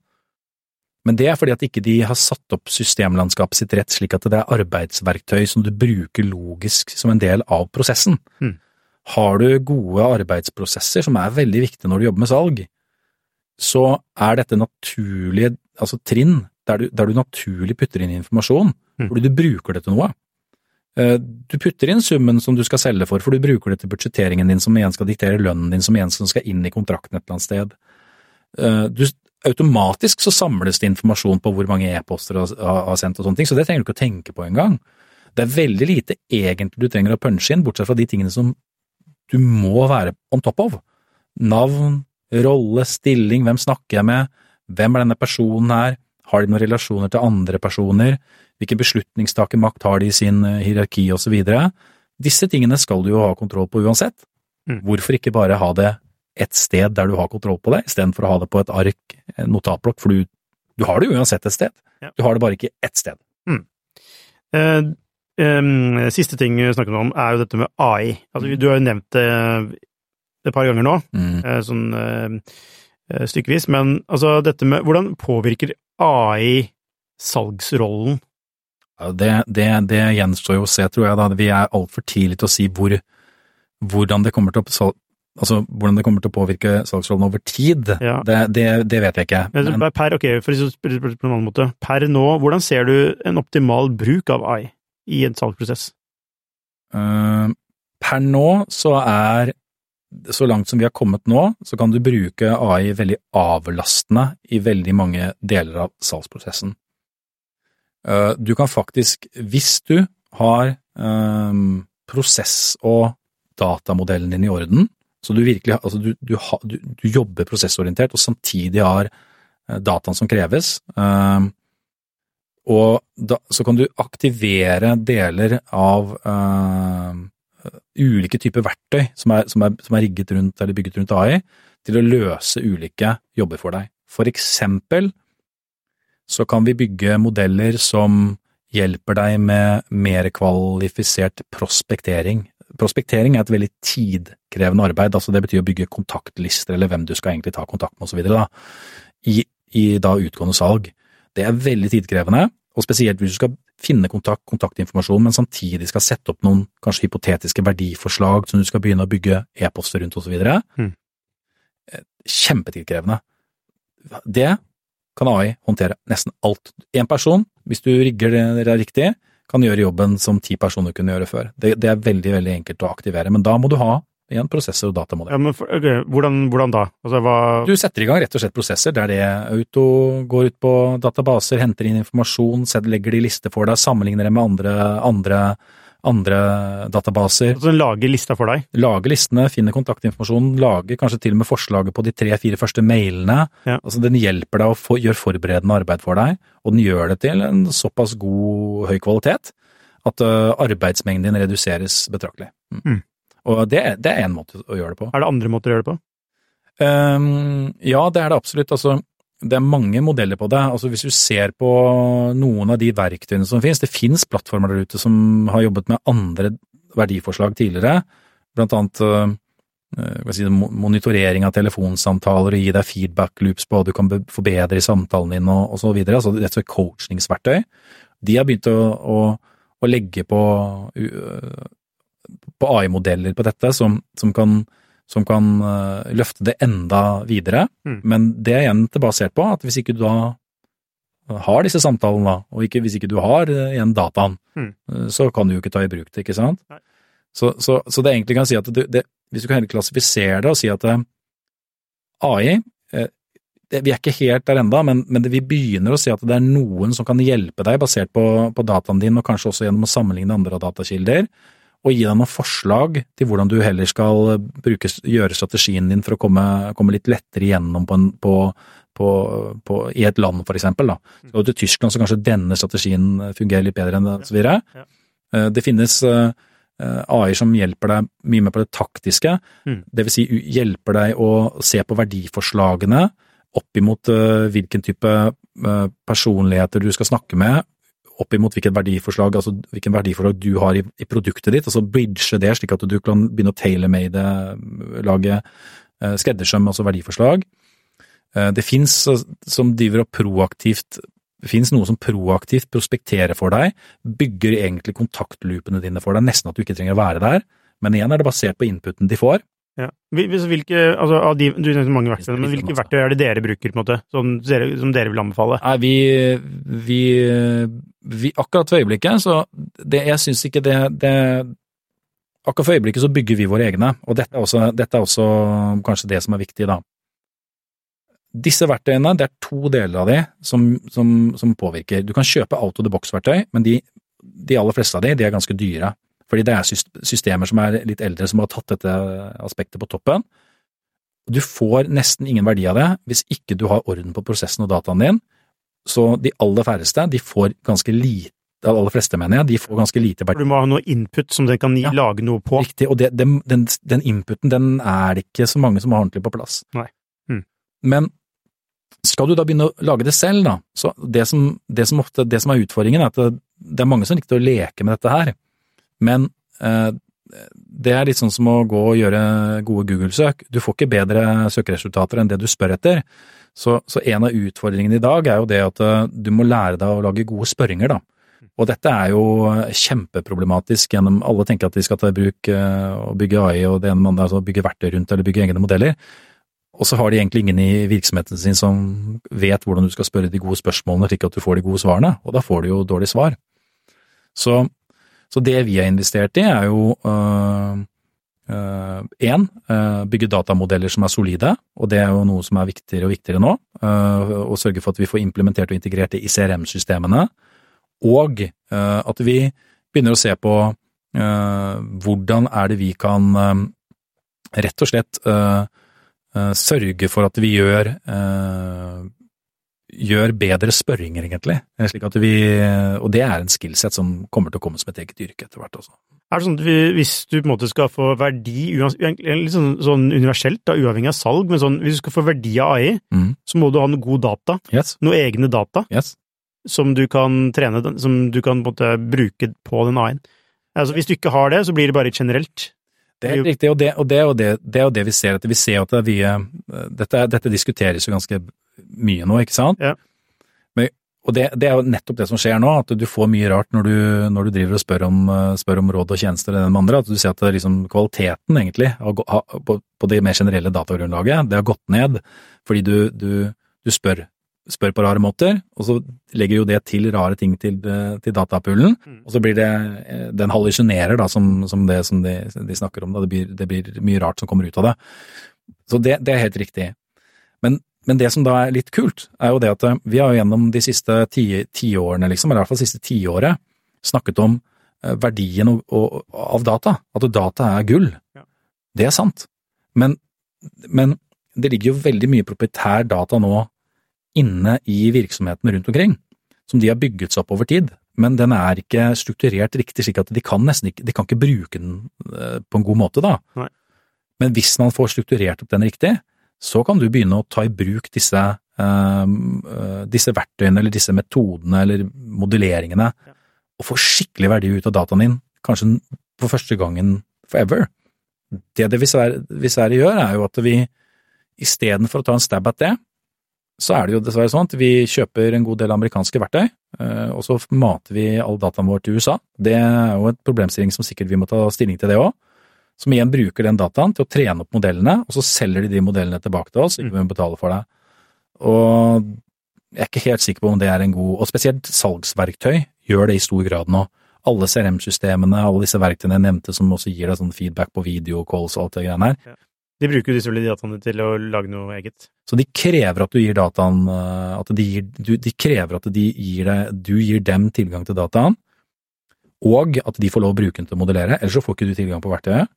Men det er fordi at ikke de har satt opp systemlandskapet sitt rett, slik at det er arbeidsverktøy som du bruker logisk som en del av prosessen. Mm. Har du gode arbeidsprosesser, som er veldig viktige når du jobber med salg, så er dette naturlige altså trinn der du, der du naturlig putter inn informasjon, mm. fordi du bruker det til noe. Eh, du putter inn summen som du skal selge for, for du bruker det til budsjetteringen din, som igjen skal diktere lønnen din, som igjen skal inn i kontrakten et eller annet sted. Eh, du, automatisk så samles det informasjon på hvor mange e-poster du har sendt og sånne ting, så det trenger du ikke å tenke på engang. Det er veldig lite egentlig du trenger å punche inn, bortsett fra de tingene som du må være on top of. Navn, rolle, stilling, hvem snakker jeg med, hvem er denne personen her, har de noen relasjoner til andre personer, hvilken beslutningstakermakt har de i sin eh, hierarki osv. Disse tingene skal du jo ha kontroll på uansett. Mm. Hvorfor ikke bare ha det et sted der du har kontroll på det, istedenfor å ha det på et ark, en notatblokk, for du, du, har det uansett et sted. Ja. Du har det bare ikke ett sted. Mm. Eh, um, siste ting vi snakket om, er jo dette med AI. Altså, du har jo nevnt det et par ganger nå, mm. eh, sånn uh, stykkevis, men altså dette med hvordan påvirker AI salgsrollen det, det, det, gjenstår jo å se, tror jeg. da. Vi er altfor tidlig til å si hvor, hvordan, det kommer til å, altså, hvordan det kommer til å påvirke salgsrollen over tid. Ja. Det, det, vet jeg ikke. Men, per, ok, for å spørre på en annen måte. Per nå, hvordan ser du en optimal bruk av AI i en salgsprosess? Uh, per nå så er så langt som vi har kommet nå, så kan du bruke AI veldig avlastende i veldig mange deler av salgsprosessen. Eh, du kan faktisk, hvis du har um, prosess- og datamodellen din i orden, så du virkelig altså du, du, du, du jobber prosessorientert og samtidig har uh, dataen som kreves, um, og da, så kan du aktivere deler av uh, ulike typer verktøy som er, som, er, som er, rigget rundt eller bygget rundt AI, til å løse ulike jobber for deg. For eksempel så kan vi bygge modeller som hjelper deg med mer kvalifisert prospektering. Prospektering er et veldig tidkrevende arbeid, altså det betyr å bygge kontaktlister eller hvem du skal egentlig ta kontakt med osv. i, i da utgående salg. Det er veldig tidkrevende, og spesielt hvis du skal finne kontakt, kontaktinformasjon, men samtidig skal sette opp noen kanskje hypotetiske verdiforslag som du skal begynne å bygge e-poster rundt osv. Mm. Eh, Kjempetidkrevende. Det kan AI håndtere nesten alt. Én person, hvis du rigger det riktig, kan gjøre jobben som ti personer kunne gjøre før. Det, det, er veldig veldig enkelt å aktivere, men da må du ha igjen prosessor og datamodell. Ja, men for, okay, hvordan, hvordan, da? Altså, hva... Du setter i gang rett og slett prosesser der det auto går ut på databaser, henter inn informasjon, legger det i liste for deg, sammenligner det med andre, andre, andre databaser. Altså den lager lista for deg? Lager listene, finner kontaktinformasjon, lager kanskje til og med forslaget på de tre-fire første mailene. Ja. Altså Den hjelper deg å gjøre forberedende arbeid for deg, og den gjør det til en såpass god, høy kvalitet at uh, arbeidsmengden din reduseres betraktelig. Mm. mm. Og det, det er én måte å gjøre det på. Er det andre måter å gjøre det på? Um, ja, det er det absolutt. Altså, det er mange modeller på det. Altså, hvis du ser på noen av de verktøyene som finnes, det finnes plattformer der ute som har jobbet med andre verdiforslag tidligere, blant annet uh, si, monitorering av telefonsamtaler og gi deg feedback loops på hva du kan forbedre i samtalen din og, og så videre, altså rett og slett coachningsverktøy. De har begynt å, å, å legge på uh, på AI-modeller på dette som, som kan, som kan uh, løfte det enda videre. Mm. Men det er igjen basert på at hvis ikke du da har disse samtalene, og ikke, hvis ikke du har uh, igjen dataen, mm. uh, så kan du jo ikke ta i bruk det, ikke sant? Så, så, så, det egentlig kan si at du, det, hvis du kan heller klassifisere det og si at AI det, Vi er ikke helt der enda, men, men det, vi begynner å si at det er noen som kan hjelpe deg basert på, på dataen din, og kanskje også gjennom å sammenligne andre datakilder og gi deg noen forslag til hvordan du heller skal bruke, gjøre strategien din for å komme, komme litt lettere igjennom på, en, på, på, på, i et land, for eksempel. Da. Skal du til Tyskland, så kanskje denne strategien fungerer litt bedre enn det, så videre. Ja. Eh, det finnes eh, AI som hjelper deg mye mer på det taktiske, mm. det vil si hjelper deg å se på verdiforslagene opp imot uh, hvilken type personligheter du skal snakke med, opp imot hvilket verdiforslag, altså hvilken verdiforslag du har i, i, produktet ditt, og altså bridge det slik at du kan begynne å tailor-made, lage eh, skreddersøm, altså verdiforslag. Eh, det fins som driver og proaktivt det finnes noe som proaktivt prospekterer for deg, bygger egentlig kontaktloopene dine for deg, nesten at du ikke trenger å være der, men igjen er det basert på inputen de får. Ja. Hvilke, altså, av de, du nevnte mange verktøy, men hvilke verktøy er det dere bruker, på en måte, som dere, som dere vil anbefale? Nei, vi, vi, vi Akkurat for øyeblikket, så det, jeg syns ikke det, det Akkurat for øyeblikket så bygger vi våre egne, og dette er, også, dette er også kanskje det som er viktig, da. Disse verktøyene, det er to deler av de som, som, som påvirker. Du kan kjøpe out of the box-verktøy, men de, de aller fleste av de, de er ganske dyre. Fordi det er systemer som er litt eldre, som har tatt dette aspektet på toppen. Du får nesten ingen verdi av det hvis ikke du har orden på prosessen og dataen din. Så de aller færreste, de får ganske lite de aller fleste, mener jeg, de får ganske lite verdi. Du må ha noe input som dere kan ja. lage noe på. Riktig, og det, den, den, den, inputen, den er det ikke så mange som har ordentlig på plass. Nei. Mm. Men skal du da begynne å lage det selv, da, så det som, det som, ofte, det som er utfordringen, er at det, det er mange som likte å leke med dette her. Men eh, det er litt sånn som å gå og gjøre gode Google-søk. Du får ikke bedre søkeresultater enn det du spør etter. Så, så, en av utfordringene i dag er jo det at eh, du må lære deg å lage gode spørringer, da. Og dette er jo kjempeproblematisk gjennom Alle tenker at de skal ta i bruk eh, og bygge AI og det ene med altså bygge verktøy rundt eller bygge egne modeller. Og så har de egentlig ingen i virksomheten sin som vet hvordan du skal spørre de gode spørsmålene slik at du får de gode svarene, og da får du jo dårlige svar. Så så det vi har investert i, er jo én, uh, uh, uh, bygge datamodeller som er solide, og det er jo noe som er viktigere og viktigere nå. og sørge for at vi får implementert og integrert det i CRM-systemene, og at vi begynner å se på hvordan er det vi kan rett og slett sørge for at vi gjør gjør bedre spørringer, egentlig. Slik at vi, og det er en skillset som kommer til å komme som et eget yrke etter hvert også. Er det sånn at vi, hvis du på en måte skal få verdi, litt sånn, sånn universelt, da, uavhengig av salg, men sånn, hvis du skal få verdi av AI, mm. så må du ha noe god data, yes. noe egne data, yes. som du kan trene, som du kan på måte bruke på den AI-en. Altså, hvis du ikke har det, så blir det bare generelt. Det er riktig, og det, og det, og det, det er jo det vi ser. at Vi ser at vi, dette, dette diskuteres jo ganske mye nå, ikke sant? Ja. Men, og det, det er jo nettopp det som skjer nå, at du får mye rart når du, når du driver og spør om, eh, spør om råd og tjenester eller med andre, at du ser at det liksom kvaliteten egentlig på, på det mer generelle datagrunnlaget, det har gått ned fordi du, du, du spør, spør på rare måter, og så legger jo det til rare ting til, eh, til datapoolen, Mm. og så blir det, eh, den hallusjonerer da som, som det som de, de snakker om, da. Det, blir, det blir mye rart som kommer ut av det. Så det, det er helt riktig. Men, men det som da er litt kult, er jo det at eh, vi har jo gjennom de siste ti- tiårene, liksom, eller i hvert fall siste tiåret, snakket om eh, verdien og, og, av data. At data er gull. Ja. Det er sant. Men, men det ligger jo veldig mye proprietær data nå inne i virksomhetene rundt omkring, som de har bygget seg opp over tid. Men den er ikke strukturert riktig, slik at de kan nesten ikke, de kan ikke bruke den eh, på en god måte, da. Nei. Men hvis man får strukturert opp den riktig, så kan du begynne å ta i bruk disse, eh, eh, disse verktøyene eller disse metodene eller modelleringene, og få skikkelig verdi ut av dataen din, kanskje for første gangen forever. Det det dessverre gjør, er jo at vi istedenfor å ta en stab at det, så er det jo dessverre sånn at vi kjøper en god del amerikanske verktøy, eh, og så mater vi all dataen vår til USA. Det er jo et problemstilling som sikkert vi må ta stilling til det òg. Som igjen bruker den dataen til å trene opp modellene, og så selger de de modellene tilbake til oss, ikke vi må betale for det. Og jeg er ikke helt sikker på om det er en god, og spesielt salgsverktøy gjør det i stor grad nå. Alle CRM-systemene, alle disse verktøyene jeg nevnte som også gir deg sånn feedback på videocalls og alt det greiene her, De bruker jo disse dataene til å lage noe eget. Så de krever at du gir dataen eh, at de, gir, du, de krever at de gir deg, du gir dem tilgang til dataen, og at de får lov å bruke den til å modellere, ellers så får ikke du tilgang på verktøyet.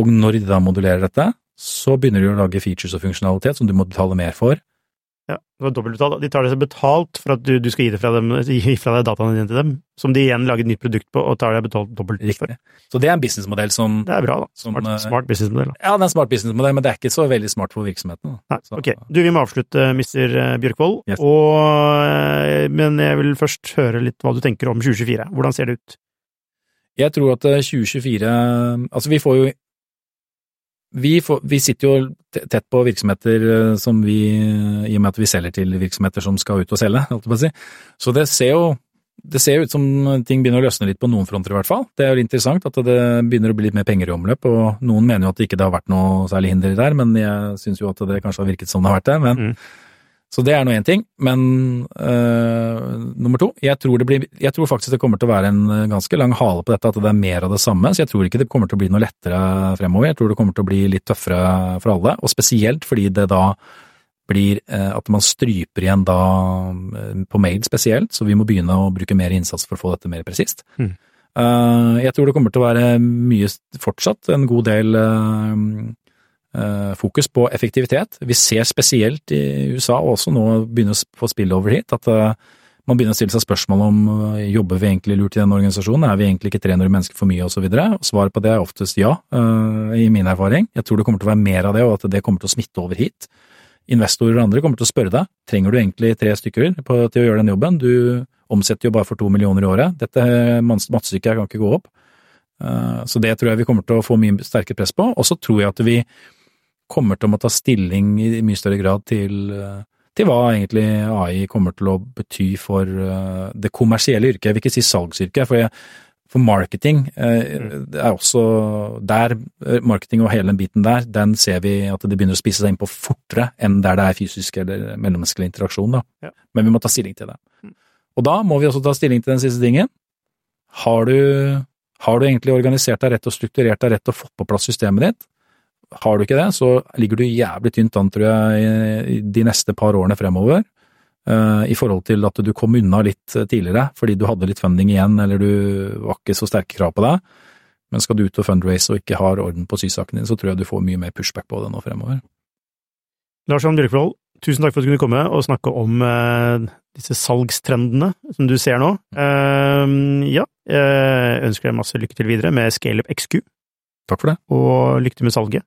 Og når de da modulerer dette, så begynner de å lage features og funksjonalitet som du må betale mer for. Ja, det var dobbeltbetalt. De tar det seg betalt for at du, du skal gi, det fra dem, gi fra deg dataene dine til dem, som de igjen lager et nytt produkt på og tar deg betalt dobbelt Riktig. for. Så det er en businessmodell som Det er bra, da. Som, Smart, eh, smart businessmodell. Ja, det er en smart businessmodell, men det er ikke så veldig smart for virksomheten. da. Nei, Så- ok. Du, vi må avslutte, Mr. Bjørkvold. Yes. Og, eh, men jeg vil først høre litt hva du tenker om 2024. Hvordan ser det ut? Jeg tror at eh, 2024 Altså, vi får jo vi, får, vi sitter jo tett på virksomheter eh, som vi I og med at vi selger til virksomheter som skal ut og selge, holdt jeg på å si. Så det ser jo det ser ut som ting begynner å løsne litt på noen fronter, i hvert fall. Det er jo interessant at det begynner å bli litt mer penger i omløp, og noen mener jo at det ikke har vært noe særlig hinder der, men jeg syns jo at det kanskje har virket som det har vært det. Men, Mm. Så det er nå én ting. Men øh, nummer to, jeg tror, det blir, jeg tror faktisk det kommer til å være en øh, ganske lang hale på dette, at det er mer av det samme. Så jeg tror ikke det kommer til å bli noe lettere fremover. Jeg tror det kommer til å bli litt tøffere for alle, og spesielt fordi det da blir eh, at man stryper igjen da eh, på mail spesielt, så vi må begynne å bruke mer innsats for å få dette mer presist. Mm. Uh, jeg tror det kommer til å være mye fortsatt en god del eh, fokus på effektivitet. Vi ser spesielt i USA og også nå begynner å få spillover hit, at eh, man begynner å stille seg spørsmål om eh, jobber vi egentlig lurt i den organisasjonen, er vi egentlig ikke 300 mennesker for mye osv. Svaret på det er oftest ja, eh, i min erfaring. Jeg tror det kommer til å være mer av det, og at det kommer til å smitte over hit. Investorer og andre kommer til å spørre deg trenger du egentlig tre stykker til å gjøre den jobben, du omsetter jo bare for to millioner i året, dette mattestykket kan ikke gå opp. Eh, Så det tror jeg vi kommer til å få mye sterkere press på, og så tror jeg at vi kommer til å måtte ta stilling i mye større grad til, eh, til hva egentlig AI kommer til å bety for eh, det kommersielle yrket. Jeg vil ikke si salgsyrket, for, jeg, for marketing eh, det er også der, marketing og hele den biten der, den ser vi at det begynner å spise seg inn på fortere enn der det er fysisk eller mellommenneskelig interaksjon. Ja. Men vi må ta stilling til det. Og da må vi også ta stilling til den siste tingen. Har du, har du egentlig organisert deg rett og strukturert deg rett og fått på plass systemet ditt? Har du ikke det, så ligger du jævlig tynt an, tror jeg, de neste par årene fremover. eh, I forhold til at du kom unna litt tidligere fordi du hadde litt funding igjen, eller du var ikke så sterke krav på deg. Men skal du ut og fundraise og ikke har orden på sysaken din, så tror jeg du får mye mer pushback på det nå fremover. Lars Jan Bjørkvold, tusen takk for at du kunne komme og snakke om eh, disse salgstrendene som du ser nå. Eh, ja, jeg ønsker deg masse lykke til videre med ScaleUp XQ, Takk for det. og lykke til med salget.